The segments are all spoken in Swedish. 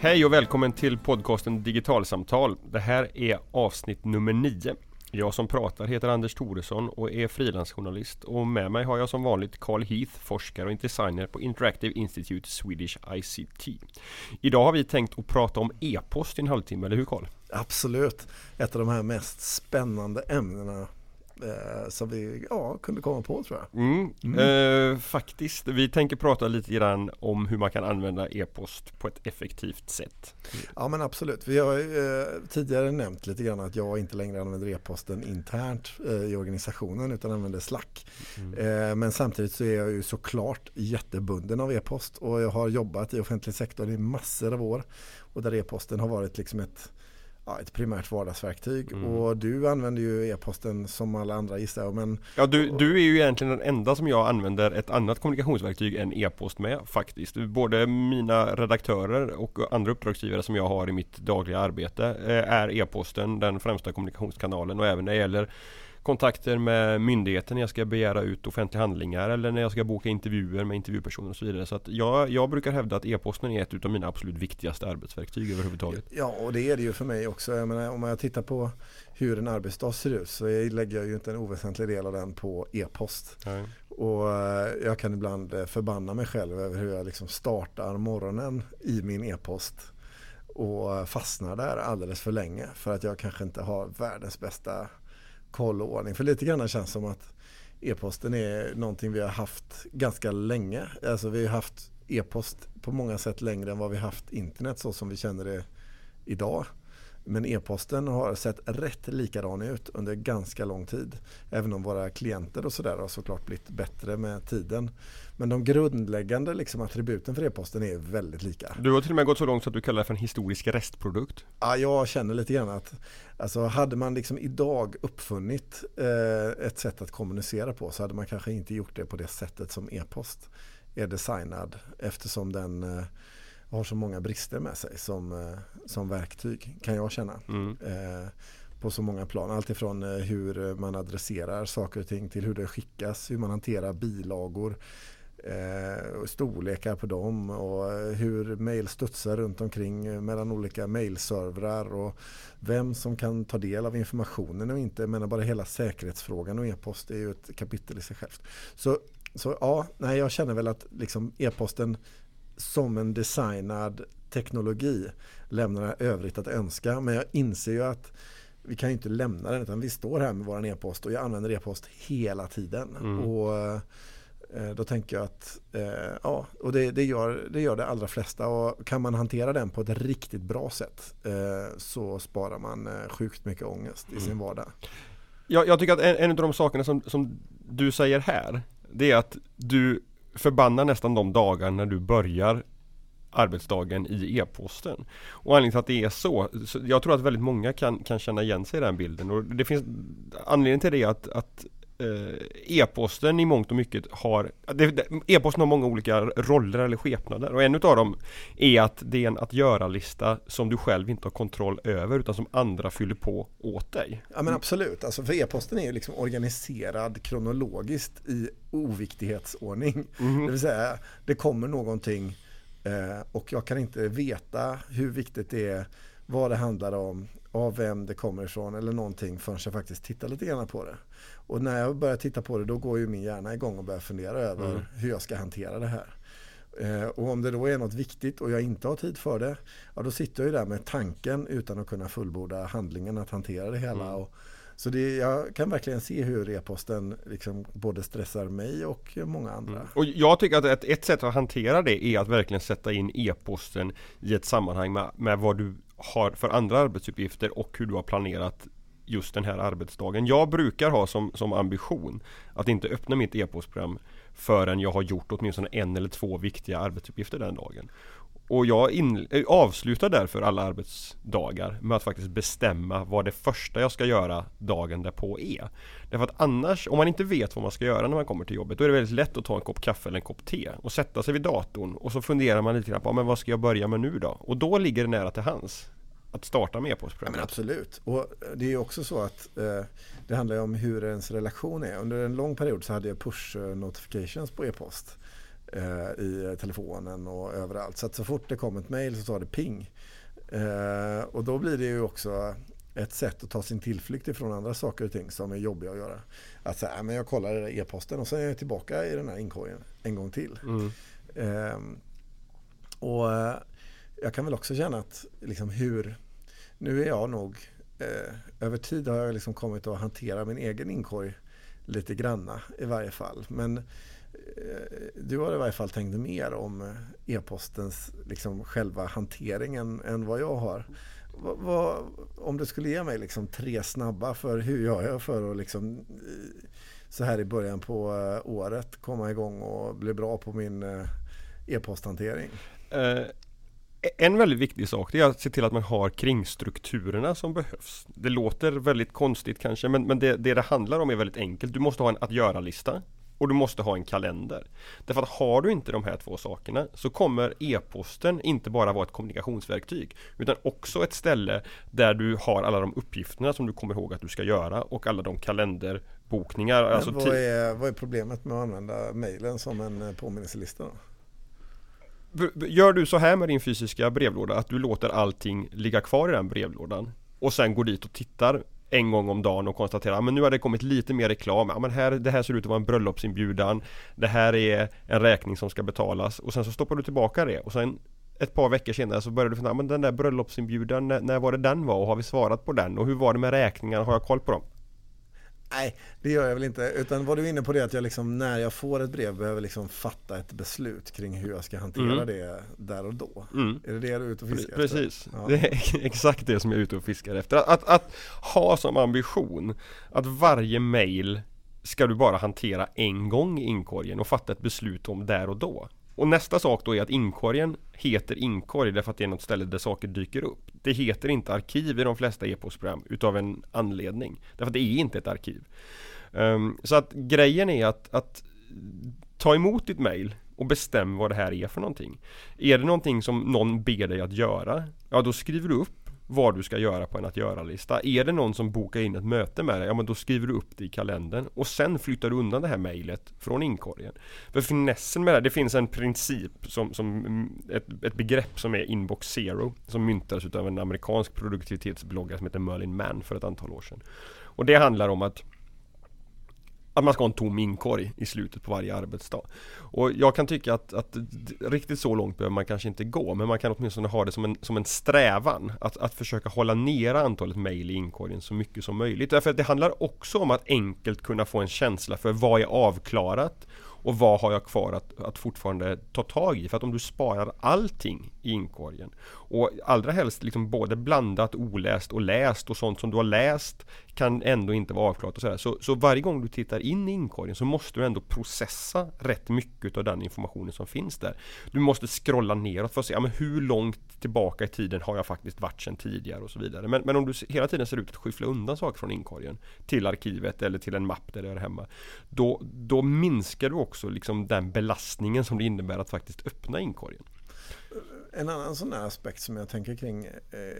Hej och välkommen till podcasten Digitalsamtal. Det här är avsnitt nummer 9. Jag som pratar heter Anders Thoresson och är frilansjournalist och med mig har jag som vanligt Carl Heath, forskare och designer på Interactive Institute Swedish ICT. Idag har vi tänkt att prata om e-post i en halvtimme, eller hur Carl? Absolut, ett av de här mest spännande ämnena eh, som vi ja, kunde komma på tror jag. Mm, mm. Eh, faktiskt, vi tänker prata lite grann om hur man kan använda e-post på ett effektivt sätt. Ja men absolut, vi har eh, tidigare nämnt lite grann att jag inte längre använder e-posten internt eh, i organisationen utan använder Slack. Mm. Eh, men samtidigt så är jag ju såklart jättebunden av e-post och jag har jobbat i offentlig sektor i massor av år och där e-posten har varit liksom ett ja, ett primärt vardagsverktyg. Mm. Och du använder ju e-posten som alla andra gissar jag. Men, ja, du, du är ju egentligen den enda som jag använder ett annat kommunikationsverktyg än e-post med faktiskt. Både mina redaktörer och andra uppdragsgivare som jag har i mitt dagliga arbete eh, är e-posten den främsta kommunikationskanalen och även när det gäller kontakter med myndigheten när jag ska begära ut offentliga handlingar eller när jag ska boka intervjuer med intervjupersoner och så vidare. Så att jag, jag brukar hävda att e-posten är ett av mina absolut viktigaste arbetsverktyg överhuvudtaget. Ja, och det är det ju för mig också. Jag menar, om jag tittar på hur en arbetsdag ser ut så lägger jag ju inte en oväsentlig del av den på e-post. Nej. Och eh, jag kan ibland eh, förbanna mig själv över hur jag liksom startar morgonen i min e-post och fastnar där alldeles för länge för att jag kanske inte har världens bästa koll och ordning. För lite grann känns som att e-posten är någonting vi har haft ganska länge. Alltså vi har haft e-post på många sätt längre än vad vi haft internet så som vi känner det idag. Men e-posten har sett rätt likadan ut under ganska lång tid. Även om våra klienter och sådär har såklart blivit bättre med tiden. Men de grundläggande liksom, attributen för e-posten är väldigt lika. Du har till och med gått så långt så att du kallar det för en historisk restprodukt. Ja, jag känner lite grann att alltså, hade man liksom idag uppfunnit eh, ett sätt att kommunicera på så hade man kanske inte gjort det på det sättet som e-post är designad eftersom den eh, har så många brister med sig som, eh, som verktyg kan jag känna. Mm. Eh, på så många plan. Alltifrån eh, hur man adresserar saker och ting till hur det skickas, hur man hanterar bilagor, eh, storlekar på dem och hur mail studsar runt omkring mellan olika mailservrar och vem som kan ta del av informationen och inte. Menar bara hela säkerhetsfrågan och e-post är ju ett kapitel i sig självt. Så, så ja, nej, jag känner väl att liksom e-posten som en designad teknologi lämnar övrigt att önska. Men jag inser ju att vi kan inte lämna den utan vi står här med vår e-post och jag använder e-post hela tiden. Mm. Och eh, då tänker jag att eh, ja, och det, det, gör, det gör det allra flesta och kan man hantera den på ett riktigt bra sätt eh, så sparar man sjukt mycket ångest i mm. sin vardag. Jag, jag tycker att en, en av de sakerna som, som du säger här det är att du förbannar nästan de dagar när du börjar arbetsdagen i e-posten. Och anledningen till att det är så, så, jag tror att väldigt många kan, kan känna igen sig i den bilden. Och det finns Anledningen till det är att, att e-posten i mångt och mycket har E-posten har många olika roller eller skepnader och en utav dem är att det är en att göra-lista som du själv inte har kontroll över utan som andra fyller på åt dig. Ja men absolut, alltså för e-posten är ju liksom organiserad kronologiskt i oviktighetsordning. Mm. Det vill säga, det kommer någonting eh, och jag kan inte veta hur viktigt det är, vad det handlar om, av vem det kommer ifrån eller någonting förrän jag faktiskt tittar lite grann på det. Och när jag börjar titta på det då går ju min hjärna igång och börjar fundera över mm. hur jag ska hantera det här. Eh, och om det då är något viktigt och jag inte har tid för det, ja då sitter jag ju där med tanken utan att kunna fullborda handlingen att hantera det hela. Mm. Och, så det, jag kan verkligen se hur e-posten liksom både stressar mig och många andra. Mm. Och jag tycker att ett, ett sätt att hantera det är att verkligen sätta in e-posten i ett sammanhang med, med vad du har för andra arbetsuppgifter och hur du har planerat just den här arbetsdagen. Jag brukar ha som, som ambition att inte öppna mitt e-postprogram förrän jag har gjort åtminstone en eller två viktiga arbetsuppgifter den dagen. Och jag in, eh, avslutar därför alla arbetsdagar med att faktiskt bestämma vad det första jag ska göra dagen därpå är. Därför att annars, om man inte vet vad man ska göra när man kommer till jobbet, då är det väldigt lätt att ta en kopp kaffe eller en kopp te och sätta sig vid datorn och så funderar man lite grann på, men vad ska jag börja med nu då? Och då ligger det nära till hands att starta med e-postprogrammet. Ja, absolut. Och det är också så att eh, det handlar om hur ens relation är. Under en lång period så hade jag push eh, notifications på e-post eh, i telefonen och överallt. Så att så fort det kom ett mail så sa det ping. Eh, och då blir det ju också ett sätt att ta sin tillflykt ifrån andra saker och ting som är jobbiga att göra. Att säga, men jag kollar e-posten och så är jag tillbaka i den här inkorgen en gång till. Mm. Eh, och jag kan väl också känna att liksom hur, nu är jag nog, eh, över tid har jag liksom kommit att hantera min egen inkorg lite granna i varje fall. Men Eh, du har i varje fall tänkt mer om eh, e-postens liksom själva hanteringen än vad jag har. Vad, om du skulle ge mig liksom tre snabba för hur gör jag för att liksom, eh, så här i början på året komma igång och bli bra på min e-posthantering? Uh, en väldigt viktig sak är att se till att man har kringstrukturerna som behövs. Det låter väldigt konstigt kanske men, men det, det, det handlar om är väldigt enkelt. Du måste ha en att göra-lista och du måste ha en kalender. Därför att har du inte de här två sakerna så kommer e-posten inte bara vara ett kommunikationsverktyg utan också ett ställe där du har alla de uppgifterna som du kommer ihåg att du ska göra och alla de kalenderbokningar. Alltså vad, är, vad är problemet med att använda mejlen som en eh, påminnelselista? Då? Gör du så här med din fysiska brevlåda att du låter allting ligga kvar i den brevlådan och sen går dit och tittar en gång om dagen och konstatera ah, att nu har det kommit lite mer reklam. Ja, men här, det här ser ut att vara en bröllopsinbjudan. Det här är en räkning som ska betalas och sen så stoppar du tillbaka det och sen ett par veckor senare så börjar du fundera, ah, men den där bröllopsinbjudan, när, när var det den var och har vi svarat på den och hur var det med räkningarna, har jag koll på dem? Nej, det gör jag väl inte. Utan vad du är inne på det att jag liksom, när jag får ett brev behöver liksom fatta ett beslut kring hur jag ska hantera mm. det där och då. Mm. Är det det du är ute och fiskar Precis. efter? Precis, det är exakt det som jag är ute och fiskar efter. Att, att, att ha som ambition att varje mail ska du bara hantera en gång i inkorgen och fatta ett beslut om där och då. Och nästa sak då är att inkorgen heter inkorg därför att det är något ställe där saker dyker upp. Det heter inte arkiv i de flesta e-postprogram utav en anledning. Därför att det är inte ett arkiv. Um, så att grejen är att, att ta emot ditt mail och bestäm vad det här är för någonting. Är det någonting som någon ber dig att göra? Ja, då skriver du upp vad du ska göra på en att göra-lista. Är det någon som bokar in ett möte med dig, ja men då skriver du upp det i kalendern och sen flyttar du undan det här mejlet från inkorgen. För finessen med det, det finns en princip som, som mm, ett, ett begrepp som är inbox zero som myntades av en amerikansk produktivitetsbloggare som heter Merlin Mann för ett antal år sedan. Och det handlar om att att man ska ha en tom inkorg i slutet på varje arbetsdag. Och jag kan tycka att, att riktigt så långt behöver man kanske inte gå men man kan åtminstone ha det som en, som en strävan att, att försöka hålla nere antalet mejl i inkorgen så mycket som möjligt. Därför att det handlar också om att enkelt kunna få en känsla för vad är avklarat och vad har jag kvar att, att fortfarande ta tag i? För att om du sparar allting i inkorgen och allra helst liksom både blandat, oläst och läst och sånt som du har läst kan ändå inte vara avklarat och sådär. Så, så varje gång du tittar in i inkorgen så måste du ändå processa rätt mycket av den informationen som finns där. Du måste scrolla neråt för att se ja, men hur långt tillbaka i tiden har jag faktiskt varit sedan tidigare och så vidare. Men, men om du hela tiden ser ut att skyffla undan saker från inkorgen till arkivet eller till en mapp där det är hemma. Då, då minskar du också liksom den belastningen som det innebär att faktiskt öppna inkorgen. En annan sån här aspekt som jag tänker kring eh,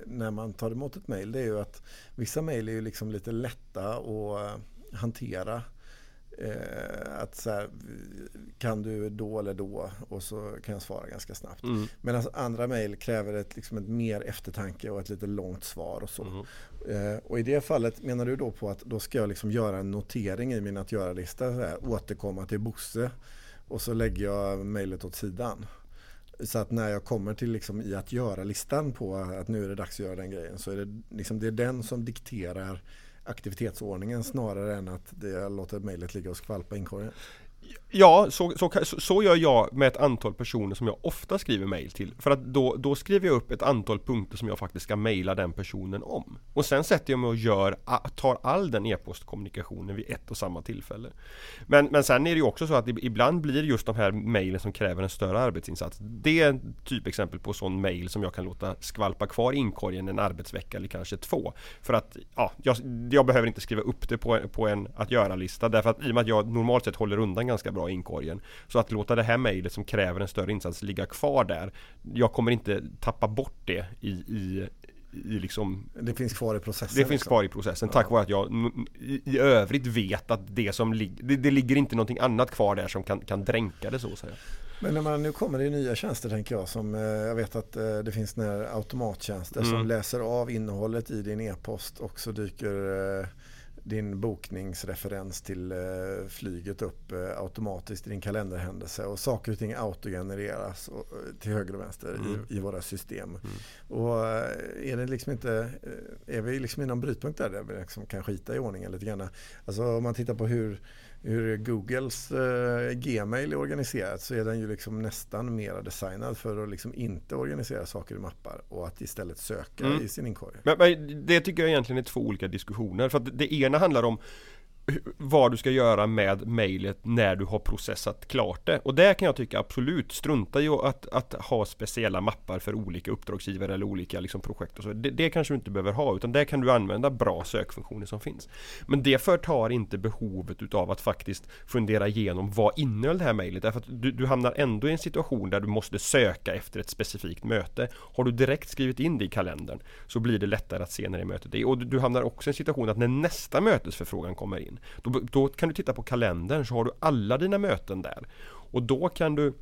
när man tar emot ett mejl det är ju att vissa mejl är ju liksom lite lätta att eh, hantera. Eh, att så här, kan du då eller då och så kan jag svara ganska snabbt. Mm. Medan andra mejl kräver ett, liksom ett mer eftertanke och ett lite långt svar och så. Mm. Eh, och i det fallet menar du då på att då ska jag liksom göra en notering i min att göra-lista. Återkomma till Bosse och så lägger jag mejlet åt sidan. Så att när jag kommer till liksom i att göra-listan på att nu är det dags att göra den grejen så är det, liksom, det är den som dikterar aktivitetsordningen snarare än att det, jag låter mejlet ligga och skvalpa i inkorgen. Ja, så, så, så gör jag med ett antal personer som jag ofta skriver mail till. För att då, då skriver jag upp ett antal punkter som jag faktiskt ska mejla den personen om. Och sen sätter jag mig och gör, tar all den e-postkommunikationen vid ett och samma tillfälle. Men, men sen är det ju också så att ibland blir just de här mejlen som kräver en större arbetsinsats. Det är en typexempel på sån mejl som jag kan låta skvalpa kvar i inkorgen en arbetsvecka eller kanske två. För att ja, jag, jag behöver inte skriva upp det på, på en att göra-lista. Därför att i och med att jag normalt sett håller undan ganska bra i inkorgen. Så att låta det här mejlet som kräver en större insats ligga kvar där. Jag kommer inte tappa bort det i, i liksom, det finns kvar i processen? Det finns liksom. kvar i processen tack vare att jag i, i övrigt vet att det som ligger det, det, ligger inte någonting annat kvar där som kan, kan dränka det så att säga. Men när man nu kommer i nya tjänster tänker jag som eh, jag vet att eh, det finns när automattjänster mm. som läser av innehållet i din e-post och så dyker eh, din bokningsreferens till flyget upp automatiskt i din kalenderhändelse och saker och ting autogenereras till höger och vänster mm. i, i, våra system. Mm. Och är det liksom inte, är vi liksom i någon brytpunkt där, där vi liksom kan skita i ordningen lite grann? Alltså om man tittar på hur hur Googles eh, Gmail är organiserat så är den ju liksom nästan mera designad för att liksom inte organisera saker i mappar och att istället söka mm. i sin inkorg. Men, men, det tycker jag egentligen är två olika diskussioner. För att det ena handlar om vad du ska göra med mejlet när du har processat klart det. Och där kan jag tycka absolut, strunta i att, att ha speciella mappar för olika uppdragsgivare eller olika liksom, projekt och så. Det, det kanske du inte behöver ha, utan där kan du använda bra sökfunktioner som finns. Men det förtar inte behovet utav att faktiskt fundera igenom vad innehöll det här mejlet? Därför att du, du hamnar ändå i en situation där du måste söka efter ett specifikt möte. Har du direkt skrivit in det i kalendern så blir det lättare att se när det mötet är. Och du, du hamnar också i en situation att när nästa mötesförfrågan kommer in då, då kan du titta på kalendern så har du alla dina möten där. Och då kan du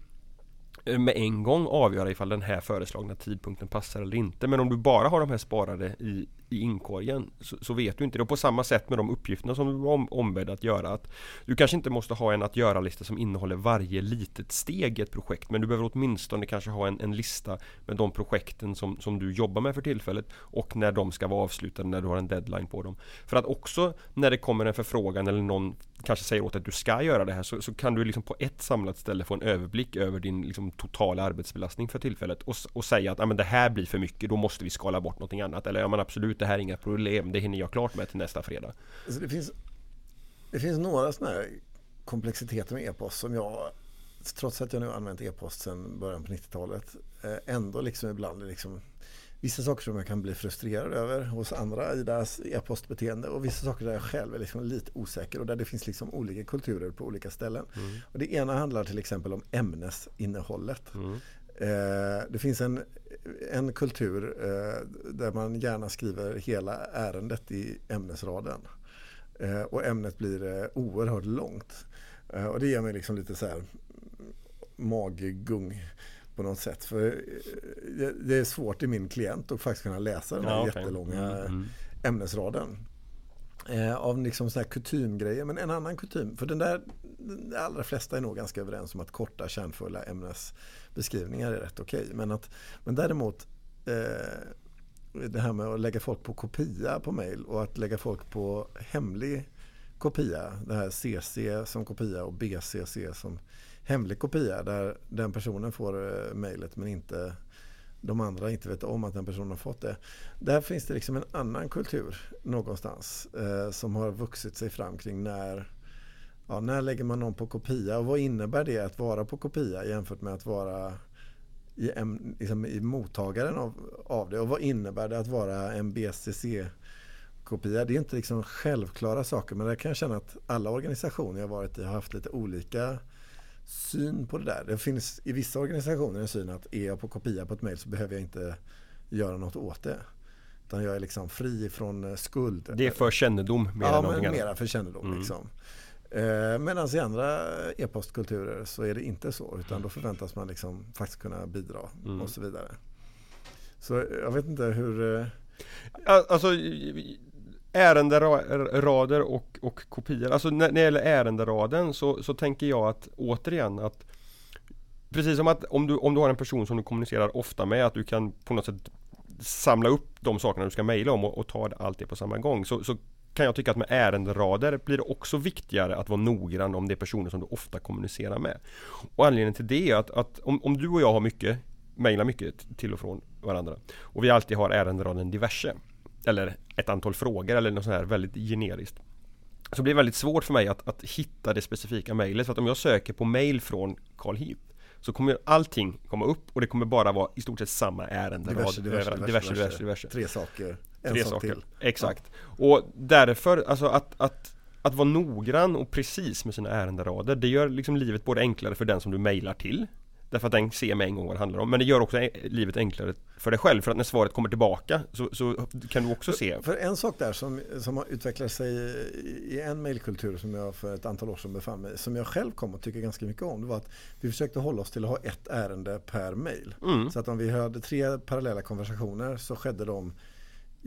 eh, med en gång avgöra ifall den här föreslagna tidpunkten passar eller inte. Men om du bara har de här sparade i i inkorgen så, så, vet du inte det. Och på samma sätt med de uppgifterna som du var om, ombedd att göra. Att du kanske inte måste ha en att göra-lista som innehåller varje litet steg i ett projekt. Men du behöver åtminstone kanske ha en, en lista med de projekten som, som du jobbar med för tillfället. Och när de ska vara avslutade, när du har en deadline på dem. För att också när det kommer en förfrågan eller någon kanske säger åt dig att du ska göra det här så, så kan du liksom på ett samlat ställe få en överblick över din liksom, totala arbetsbelastning för tillfället. Och, och säga att ah, men det här blir för mycket, då måste vi skala bort någonting annat. Eller ja men absolut absolut, det här är inga problem. Det hinner jag klart med till nästa fredag. Alltså det, finns, det finns några sådana här komplexiteter med e-post som jag, trots att jag nu använt e-post sedan början på 90-talet, eh, ändå liksom ibland liksom Vissa saker som jag kan bli frustrerad över hos andra i deras e-postbeteende och vissa saker där jag själv är liksom lite osäker och där det finns liksom olika kulturer på olika ställen. Mm. Och det ena handlar till exempel om ämnesinnehållet. Mm. Eh, det finns en en kultur eh, där man gärna skriver hela ärendet i ämnesraden. Eh, och ämnet blir eh, oerhört långt. Eh, och det ger mig liksom lite så här maggung på något sätt. För eh, det är svårt i min klient att faktiskt kunna läsa den här ja, jättelånga mm, mm. ämnesraden. Eh, av liksom såna här kutymgrejer. Men en annan kutym, för den där, de allra flesta är nog ganska överens om att korta kärnfulla ämnesbeskrivningar är rätt okej. Okay. Men, men däremot eh, det här med att lägga folk på kopia på mail och att lägga folk på hemlig kopia. Det här CC som kopia och BCC som hemlig kopia där den personen får eh, mejlet men inte de andra inte vet om att den personen har fått det. Där finns det liksom en annan kultur någonstans eh, som har vuxit sig fram kring när, ja, när lägger man någon på kopia och vad innebär det att vara på kopia jämfört med att vara i, en, liksom i mottagaren av, av det och vad innebär det att vara en BCC kopia. Det är inte liksom självklara saker men där kan jag känna att alla organisationer jag varit i har haft lite olika syn på det där. Det finns i vissa organisationer en syn att är jag på kopia på ett mejl så behöver jag inte göra något åt det. Utan jag är liksom fri från eh, skuld. Det är för kännedom mer ja, än någonting annat. Ja, mera för kännedom. Mm. Liksom. Eh, Medan i andra e-postkulturer så är det inte så. Utan då förväntas man liksom faktiskt kunna bidra mm. och så vidare. Så jag vet inte hur... Eh, alltså ärenderader och, och kopior. Alltså när, när det gäller ärenderaden så, så tänker jag att återigen att Precis som att om du, om du har en person som du kommunicerar ofta med att du kan på något sätt Samla upp de sakerna du ska mejla om och, och, ta allt det på samma gång så, så kan jag tycka att med ärenderader blir det också viktigare att vara noggrann om det är personer som du ofta kommunicerar med. Och anledningen till det är att, att om, om du och jag har mycket mejlar mycket till och från varandra och vi alltid har ärenderaden diverse eller ett antal frågor eller något sånt här väldigt generiskt. Så blir det väldigt svårt för mig att, att hitta det specifika mejlet. För att om jag söker på mejl från Carl Heath så kommer allting komma upp och det kommer bara vara i stort sett samma ärende. Diverse, diverse, diverse, diverse, diverse, diverse. Tre saker. En Tre saker. Till. Exakt. Ja. Och därför, alltså att, att, att vara noggrann och precis med sina ärenderader, det gör liksom livet både enklare för den som du mejlar till Därför att den ser med en gång vad det handlar om. Men det gör också livet enklare för dig själv. För att när svaret kommer tillbaka så, så kan du också se. För en sak där som, som har utvecklat sig i en mejlkultur som jag för ett antal år sedan befann mig i. Som jag själv kom att tycka ganska mycket om. Det var att vi försökte hålla oss till att ha ett ärende per mejl. Mm. Så att om vi hade tre parallella konversationer så skedde de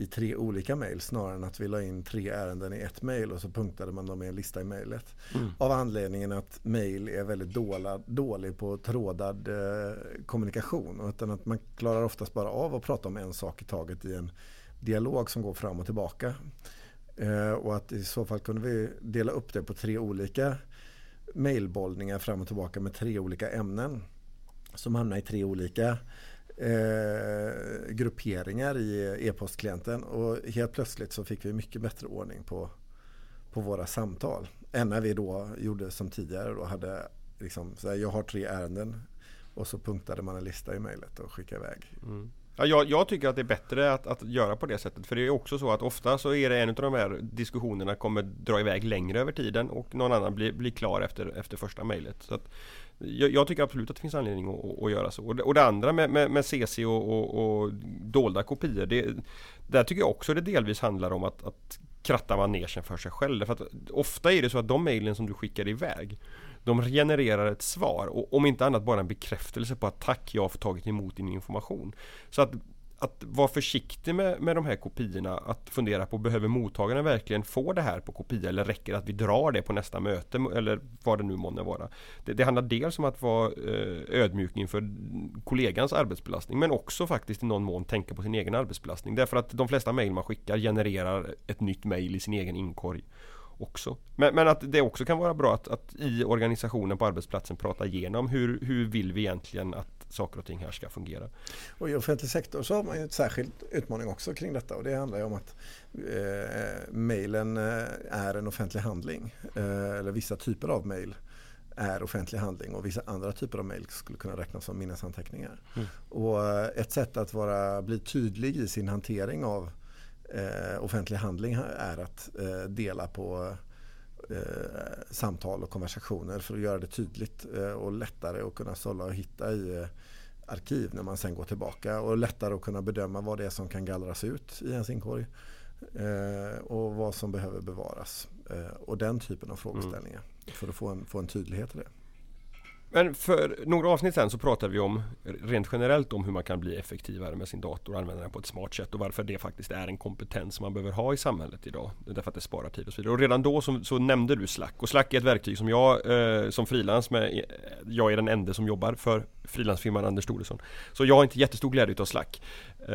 i tre olika mejl snarare än att vi la in tre ärenden i ett mejl och så punktade man dem i en lista i mejlet. Mm. Av anledningen att mejl är väldigt dåla, dålig på trådad eh, kommunikation. Utan att man klarar oftast bara av att prata om en sak i taget i en dialog som går fram och tillbaka. Eh, och att i så fall kunde vi dela upp det på tre olika mejlbollningar fram och tillbaka med tre olika ämnen. Som hamnar i tre olika eh, grupperingar i e-postklienten och helt plötsligt så fick vi mycket bättre ordning på, på våra samtal. Än när vi då gjorde som tidigare då hade liksom, så här, jag har tre ärenden och så punktade man en lista i mejlet och skickade iväg. Mm. Ja, jag, jag, tycker att det är bättre att, att, göra på det sättet. För det är också så att ofta så är det en av de här diskussionerna kommer dra iväg längre över tiden och någon annan blir, blir klar efter, efter första mejlet. jag, jag, tycker absolut att det finns anledning att, att göra så. Och det, och det andra med, med, med CC och, och, och, dolda kopior. Det, där tycker jag också det delvis handlar om att, att kratta manegen för sig själv. För att ofta är det så att de mejlen som du skickar iväg de genererar ett svar och om inte annat bara en bekräftelse på att tack jag har tagit emot din information. Så att att vara försiktig med, med de här kopiorna Att fundera på behöver mottagaren verkligen få det här på kopia eller räcker det att vi drar det på nästa möte eller vad det nu månde vara. Det, det handlar dels om att vara eh, ödmjuk inför kollegans arbetsbelastning men också faktiskt i någon mån tänka på sin egen arbetsbelastning. Därför att de flesta mejl man skickar genererar ett nytt mejl i sin egen inkorg också. Men, men, att det också kan vara bra att, att, i organisationen på arbetsplatsen prata igenom hur, hur vill vi egentligen att saker och ting här ska fungera. Och I offentlig sektor så har man ju ett särskilt utmaning också kring detta och det handlar ju om att eh, mejlen eh, är en offentlig handling. Eh, eller vissa typer av mejl är offentlig handling och vissa andra typer av mejl skulle kunna räknas som minnesanteckningar. Mm. Och eh, ett sätt att vara, bli tydlig i sin hantering av eh, offentlig handling är att eh, dela på eh, samtal och konversationer för att göra det tydligt eh, och lättare att kunna sålla och hitta i eh, arkiv när man sen går tillbaka och lättare att kunna bedöma vad det är som kan gallras ut i ens inkorg och vad som behöver bevaras och den typen av frågeställningar mm. för att få en, få en tydlighet i det. Men för några avsnitt sen så pratade vi om rent generellt om hur man kan bli effektivare med sin dator och använda den på ett smart sätt och varför det faktiskt är en kompetens som man behöver ha i samhället idag. Därför att det sparar tid och så vidare. Och redan då så, så nämnde du Slack och Slack är ett verktyg som jag eh, som frilans med eh, Jag är den enda som jobbar för frilansfirman Anders Thoresson. Så jag har inte jättestor glädje av Slack. Eh,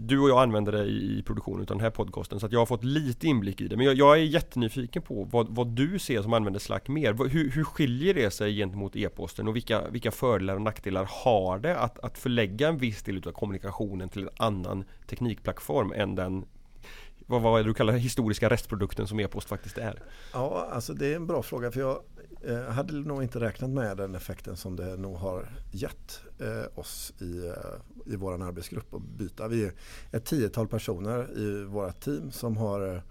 du och jag använder det i produktionen av den här podcasten så att jag har fått lite inblick i det. Men jag, jag är jättenyfiken på vad, vad, du ser som använder Slack mer. Hur, hur skiljer det sig gentemot e-posten och vilka, vilka fördelar och nackdelar har det att, att förlägga en viss del av kommunikationen till en annan teknikplattform än den vad, vad är det du kallar historiska restprodukten som e-post faktiskt är? Ja, alltså det är en bra fråga för jag jag hade nog inte räknat med den effekten som det nog har gett eh, oss i, eh, i vår arbetsgrupp att byta. Vi är ett tiotal personer i vårt team som har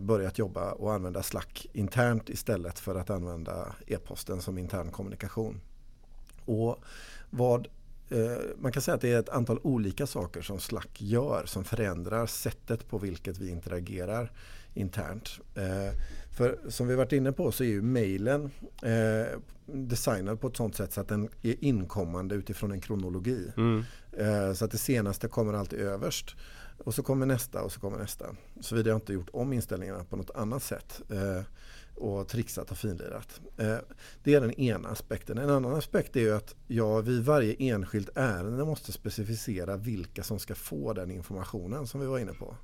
börjat jobba och använda Slack internt istället för att använda e-posten som intern kommunikation. Och vad man kan säga att det är ett antal olika saker som Slack gör som förändrar sättet på vilket vi interagerar internt. Eh, för som vi varit inne på så är ju mejlen eh, designad på ett sånt sätt så att den är inkommande utifrån en kronologi. Mm. Så att det senaste kommer alltid överst. Och så kommer nästa och så kommer nästa. Såvida jag inte gjort om inställningarna på något annat sätt och trixat och finlirat. Eh, det är den ena aspekten. En annan aspekt är att jag vid varje enskilt ärende måste specificera vilka som ska få den informationen som vi var inne på.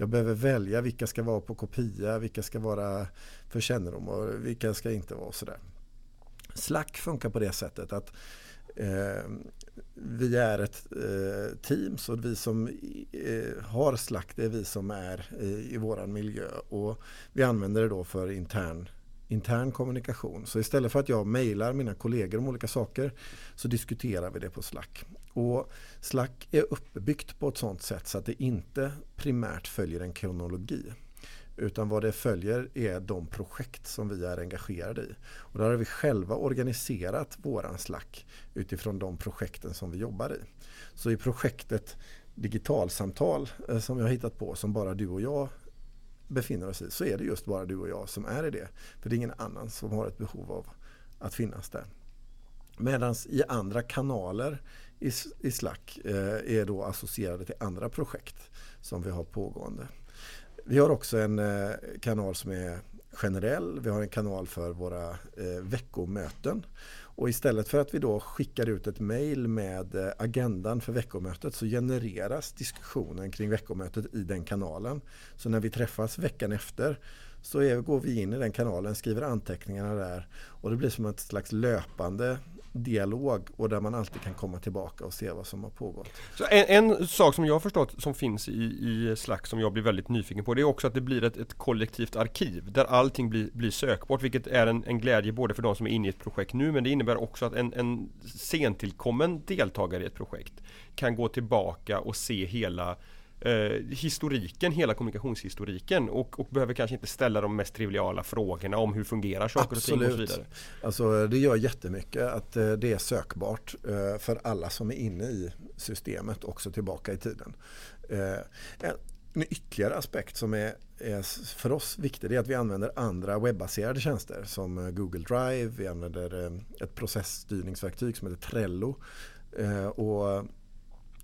Jag behöver välja vilka ska vara på kopia, vilka ska vara för kännedom och vilka ska inte vara sådär. Slack funkar på det sättet att eh, vi är ett eh, team så vi som eh, har Slack det är vi som är i, i våran miljö och vi använder det då för intern, intern kommunikation. Så istället för att jag mejlar mina kollegor om olika saker så diskuterar vi det på Slack. Och Slack är uppbyggt på ett sådant sätt så att det inte primärt följer en kronologi. Utan vad det följer är de projekt som vi är engagerade i. Och där har vi själva organiserat våran Slack utifrån de projekten som vi jobbar i. Så i projektet Digitalsamtal eh, som jag har hittat på som bara du och jag befinner oss i så är det just bara du och jag som är i det. För det är ingen annan som har ett behov av att finnas där. Medan i andra kanaler i, Slack eh, är då associerade till andra projekt som vi har pågående. Vi har också en eh, kanal som är generell. Vi har en kanal för våra eh, veckomöten. Och istället för att vi då skickar ut ett mail med eh, agendan för veckomötet så genereras diskussionen kring veckomötet i den kanalen. Så när vi träffas veckan efter så är, går vi in i den kanalen, skriver anteckningarna där och det blir som ett slags löpande dialog och där man alltid kan komma tillbaka och se vad som har pågått. Så en, en sak som jag har förstått som finns i, i Slack som jag blir väldigt nyfiken på det är också att det blir ett, ett kollektivt arkiv där allting blir, blir sökbart vilket är en, en, glädje både för de som är inne i ett projekt nu men det innebär också att en, en sentillkommen deltagare i ett projekt kan gå tillbaka och se hela eh, historiken, hela kommunikationshistoriken och, och, behöver kanske inte ställa de mest triviala frågorna om hur fungerar saker Absolut. och ting och så vidare. Alltså, det gör jättemycket att eh, det är sökbart eh, för alla som är inne i systemet också tillbaka i tiden. Eh, en ytterligare aspekt som är, är, för oss viktig är att vi använder andra webbaserade tjänster som eh, Google Drive, vi använder eh, ett processstyrningsverktyg som heter Trello och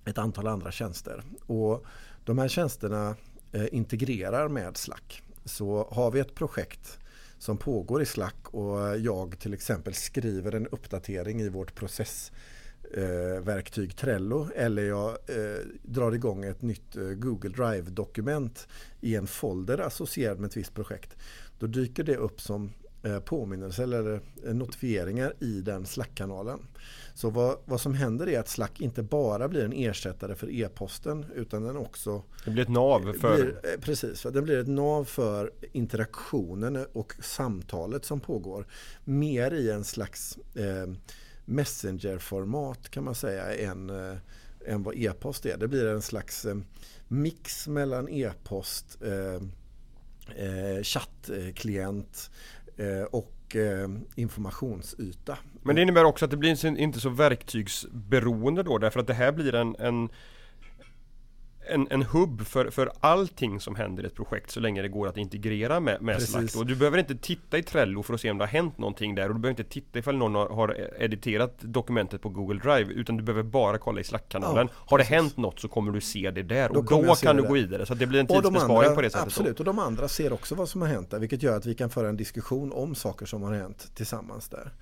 ett antal andra tjänster. Och de här tjänsterna eh, integrerar med Slack. Så har vi ett projekt som pågår i Slack och jag till exempel skriver en uppdatering i vårt processverktyg eh, Trello eller jag eh, drar igång ett nytt Google Drive-dokument i en folder associerad med ett visst projekt. Då dyker det upp som påminnelser eller notifieringar i den Slack-kanalen. Så vad, vad som händer är att Slack inte bara blir en ersättare för e-posten utan den också Det blir ett nav för blir, eh, Precis, den blir ett nav för interaktionen och samtalet som pågår. Mer i en slags eh, messengerformat kan man säga än, eh, än vad e-post är. Det blir en slags eh, mix mellan e-post, eh, eh chattklient Eh, och eh, informationsyta. Men det innebär också att det blir inte så verktygsberoende då därför att det här blir en, en en, en hubb för, för allting som händer i ett projekt så länge det går att integrera med, med Slack. Och du behöver inte titta i Trello för att se om det har hänt någonting där och du behöver inte titta ifall någon har, har editerat dokumentet på Google Drive utan du behöver bara kolla i Slack-kanalen. Ja, har det hänt något så kommer du se det där och då, då kan du gå vidare. Så det blir en tidsbesparing andra, på det sättet. Absolut, och de andra ser också vad som har hänt där vilket gör att vi kan föra en diskussion om saker som har hänt tillsammans där.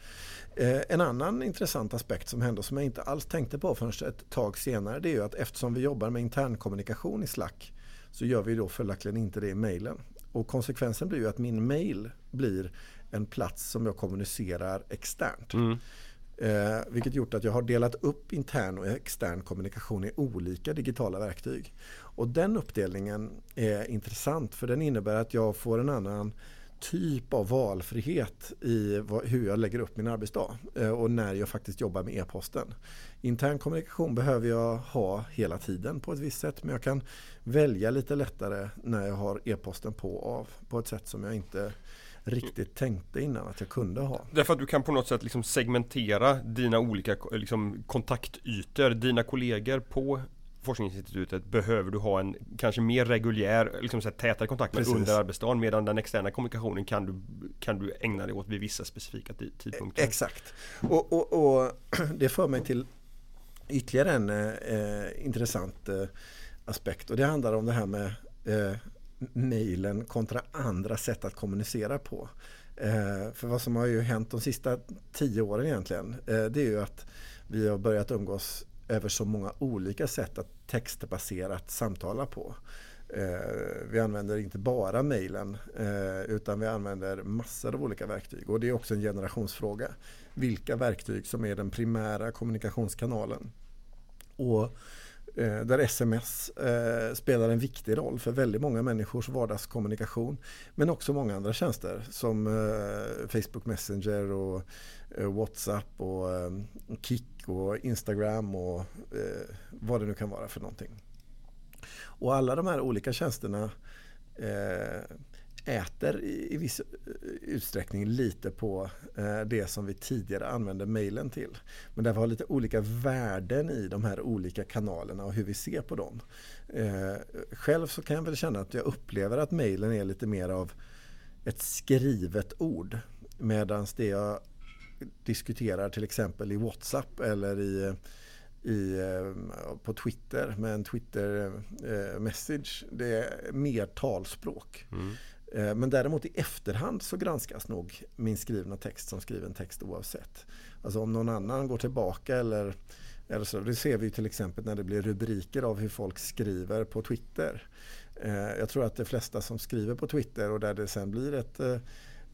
Eh, en annan intressant aspekt som hände som jag inte alls tänkte på förrän ett tag senare det är ju att eftersom vi jobbar med internkommunikation i Slack så gör vi då följaktligen inte det i mejlen. Och konsekvensen blir ju att min mail blir en plats som jag kommunicerar externt. Mm. Eh, vilket gjort att jag har delat upp intern och extern kommunikation i olika digitala verktyg. Och den uppdelningen är intressant för den innebär att jag får en annan typ av valfrihet i vad, hur jag lägger upp min arbetsdag eh, och när jag faktiskt jobbar med e-posten. Intern kommunikation behöver jag ha hela tiden på ett visst sätt men jag kan välja lite lättare när jag har e-posten på och av på ett sätt som jag inte riktigt tänkte innan att jag kunde ha. Därför att du kan på något sätt liksom segmentera dina olika eh, liksom, kontaktytor, dina kollegor på forskningsinstitutet behöver du ha en kanske mer reguljär, liksom så här, tätare kontakt med Precis. under arbetsdagen medan den externa kommunikationen kan du, kan du ägna dig åt vid vissa specifika tidpunkter. Exakt. Och, och, och det för mig till ytterligare en eh, intressant eh, aspekt och det handlar om det här med eh, mejlen kontra andra sätt att kommunicera på. Eh, för vad som har ju hänt de sista tio åren egentligen eh, det är ju att vi har börjat umgås över så många olika sätt att textbaserat samtala på. Eh, vi använder inte bara mejlen eh, utan vi använder massor av olika verktyg och det är också en generationsfråga. Vilka verktyg som är den primära kommunikationskanalen. Och eh, där sms eh, spelar en viktig roll för väldigt många människors vardagskommunikation. Men också många andra tjänster som eh, Facebook Messenger och Eh, Whatsapp och eh, Kik och Instagram och eh, vad det nu kan vara för någonting. Och alla de här olika tjänsterna äter i, viss utsträckning lite på det som vi tidigare använde mejlen till. Men där vi har lite olika värden i de här olika kanalerna och hur vi ser på dem. Själv så kan jag väl känna att jag upplever att mejlen är lite mer av ett skrivet ord. Medan det jag diskuterar till exempel i WhatsApp eller i i, på Twitter med en Twitter message. Det är mer talspråk. Mm. Eh, men däremot i efterhand så granskas nog min skrivna text som skriven text oavsett. Alltså om någon annan går tillbaka eller, eller så. Det ser vi till exempel när det blir rubriker av hur folk skriver på Twitter. Eh, jag tror att de flesta som skriver på Twitter och där det sen blir ett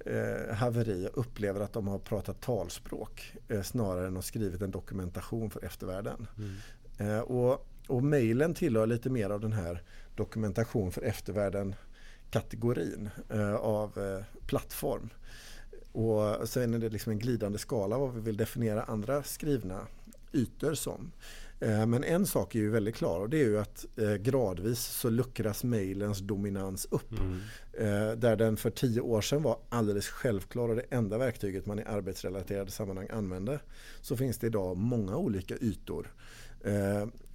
eh, haveri upplever att de har pratat talspråk snarare än att skrivit en dokumentation för eftervärlden. Mm. Och, och mejlen tillhör lite mer av den här dokumentation för eftervärlden kategorin eh, av eh, plattform. Och sen är det liksom en glidande skala vad vi vill definiera andra skrivna ytor som. Eh, men en sak är ju väldigt klar och det är ju att gradvis så luckras mejlens dominans upp. Mm. Där den för tio år sedan var alldeles självklar och det enda verktyget man i arbetsrelaterade sammanhang använde. Så finns det idag många olika ytor.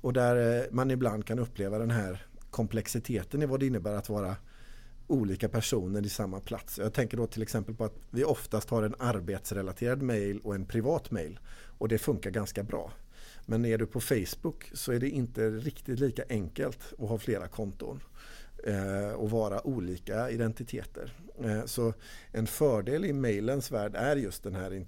Och där man ibland kan uppleva den här komplexiteten i vad det innebär att vara olika personer i samma plats. Jag tänker då till exempel på att vi oftast har en arbetsrelaterad mail och en privat mail och det funkar ganska bra. Men är du på Facebook så är det inte riktigt lika enkelt att ha flera konton eh, och vara olika identiteter. Eh, så en fördel i mailens värld är just den här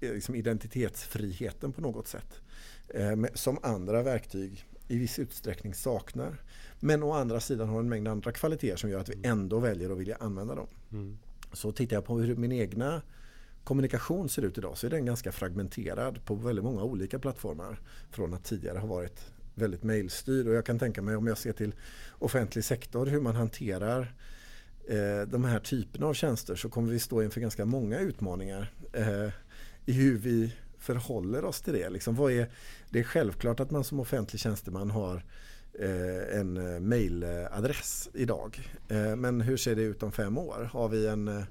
liksom identitetsfriheten på något sätt. Eh, som andra verktyg i viss utsträckning saknar. Men å andra sidan har en mängd andra kvaliteter som gör att vi mm. ändå väljer att vilja använda dem. Mm. Så tittar jag på hur min egna kommunikation ser ut idag så är den ganska fragmenterad på väldigt många olika plattformar. Från att tidigare ha varit väldigt mejlstyrd. Och jag kan tänka mig om jag ser till offentlig sektor hur man hanterar eh, de här typerna av tjänster så kommer vi stå inför ganska många utmaningar eh, i hur vi förhåller oss till det. Liksom, vad är, det är självklart att man som offentlig tjänsteman har Eh, en mejladress mailadress idag. Eh, men hur ser det ut om fem år? Har vi en eh,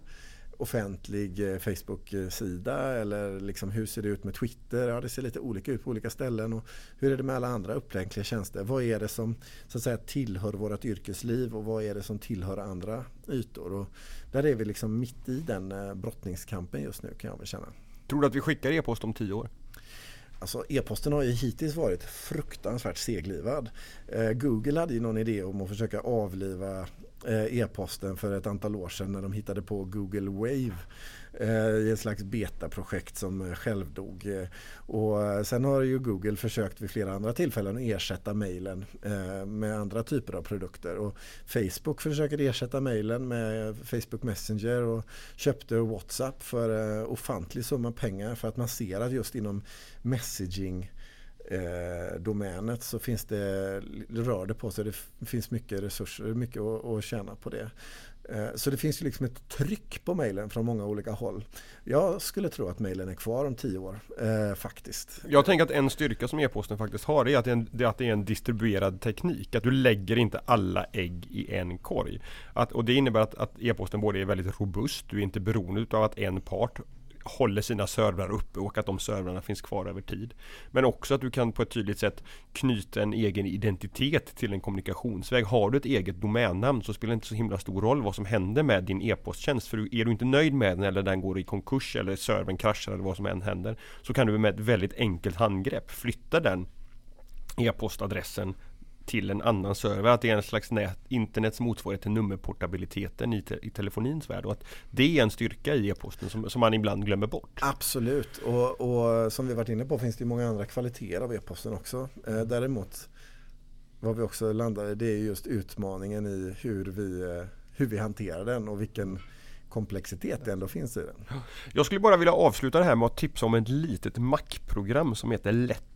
offentlig Facebook-sida eller liksom hur ser det ut med Twitter? Ja, det ser lite olika ut på olika ställen. Och hur är det med alla andra upplänkliga tjänster? Vad är det som så att säga, tillhör vårt yrkesliv och vad är det som tillhör andra ytor? Och där är vi liksom mitt i den brottningskampen just nu kan jag väl känna. Tror du att vi skickar e-post om tio år? Alltså e-posten har ju hittills varit fruktansvärt seglivad. Eh, Google hade ju någon idé om att försöka avliva eh, Eh, e-posten för ett antal år sedan när de hittade på Google Wave eh, i ett slags betaprojekt som självdog. Eh, och sen har ju Google försökt vid flera andra tillfällen att ersätta mejlen med andra typer av produkter. Och Facebook försöker ersätta mejlen med Facebook Messenger och köpte WhatsApp för ofantlig summa pengar för att man ser att just inom messaging eh, domänet så finns det, rör det på sig. Det finns mycket resurser, mycket att, att tjäna på det. Eh, så det finns ju liksom ett tryck på mejlen från många olika håll. Jag skulle tro att mejlen är kvar om tio år, eh, faktiskt. Jag tänker att en styrka som e-posten faktiskt har är att det är, en, det är att det är en distribuerad teknik. Att du lägger inte alla ägg i en korg. Att, och det innebär att, att e-posten både är väldigt robust, du är inte beroende av att en part håller sina servrar uppe och att de servrarna finns kvar över tid. Men också att du kan på ett tydligt sätt knyta en egen identitet till en kommunikationsväg. Har du ett eget domännamn så spelar det inte så himla stor roll vad som händer med din e-posttjänst. För är du inte nöjd med den eller den går i konkurs eller servern kraschar eller vad som än händer så kan du med ett väldigt enkelt handgrepp flytta den e-postadressen till en annan server. Att det är en slags nät, internets motsvarighet till nummerportabiliteten i, te, i telefonins värld. Och att det är en styrka i e-posten som, som man ibland glömmer bort. Absolut och, och som vi varit inne på finns det många andra kvaliteter av e-posten också. Eh, däremot vad vi också landar i det är just utmaningen i hur vi, eh, hur vi hanterar den och vilken komplexitet det ändå finns i den. Jag skulle bara vilja avsluta det här med att tipsa om ett litet Mac-program som heter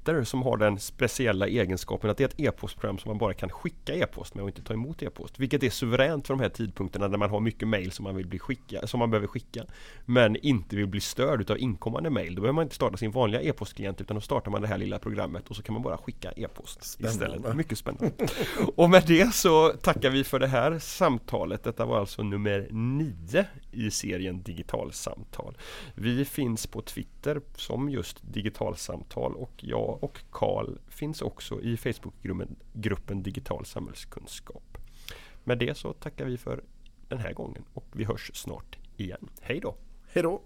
Letter som har den speciella egenskapen att det är ett e-postprogram som man bara kan skicka e-post med och inte ta emot e-post. Vilket är suveränt för de här tidpunkterna när man har mycket mail som man vill bli skicka, som man behöver skicka. Men inte vill bli störd av inkommande mail. Då behöver man inte starta sin vanliga e-postklient utan då startar man det här lilla programmet och så kan man bara skicka e-post istället. Mycket spännande. och med det så tackar vi för det här samtalet. Detta var alltså nummer nio i serien Digitalsamtal. Vi finns på Twitter som just Digitalsamtal och jag och Karl finns också i Facebookgruppen Digital samhällskunskap. Med det så tackar vi för den här gången och vi hörs snart igen. Hej då! Hej då!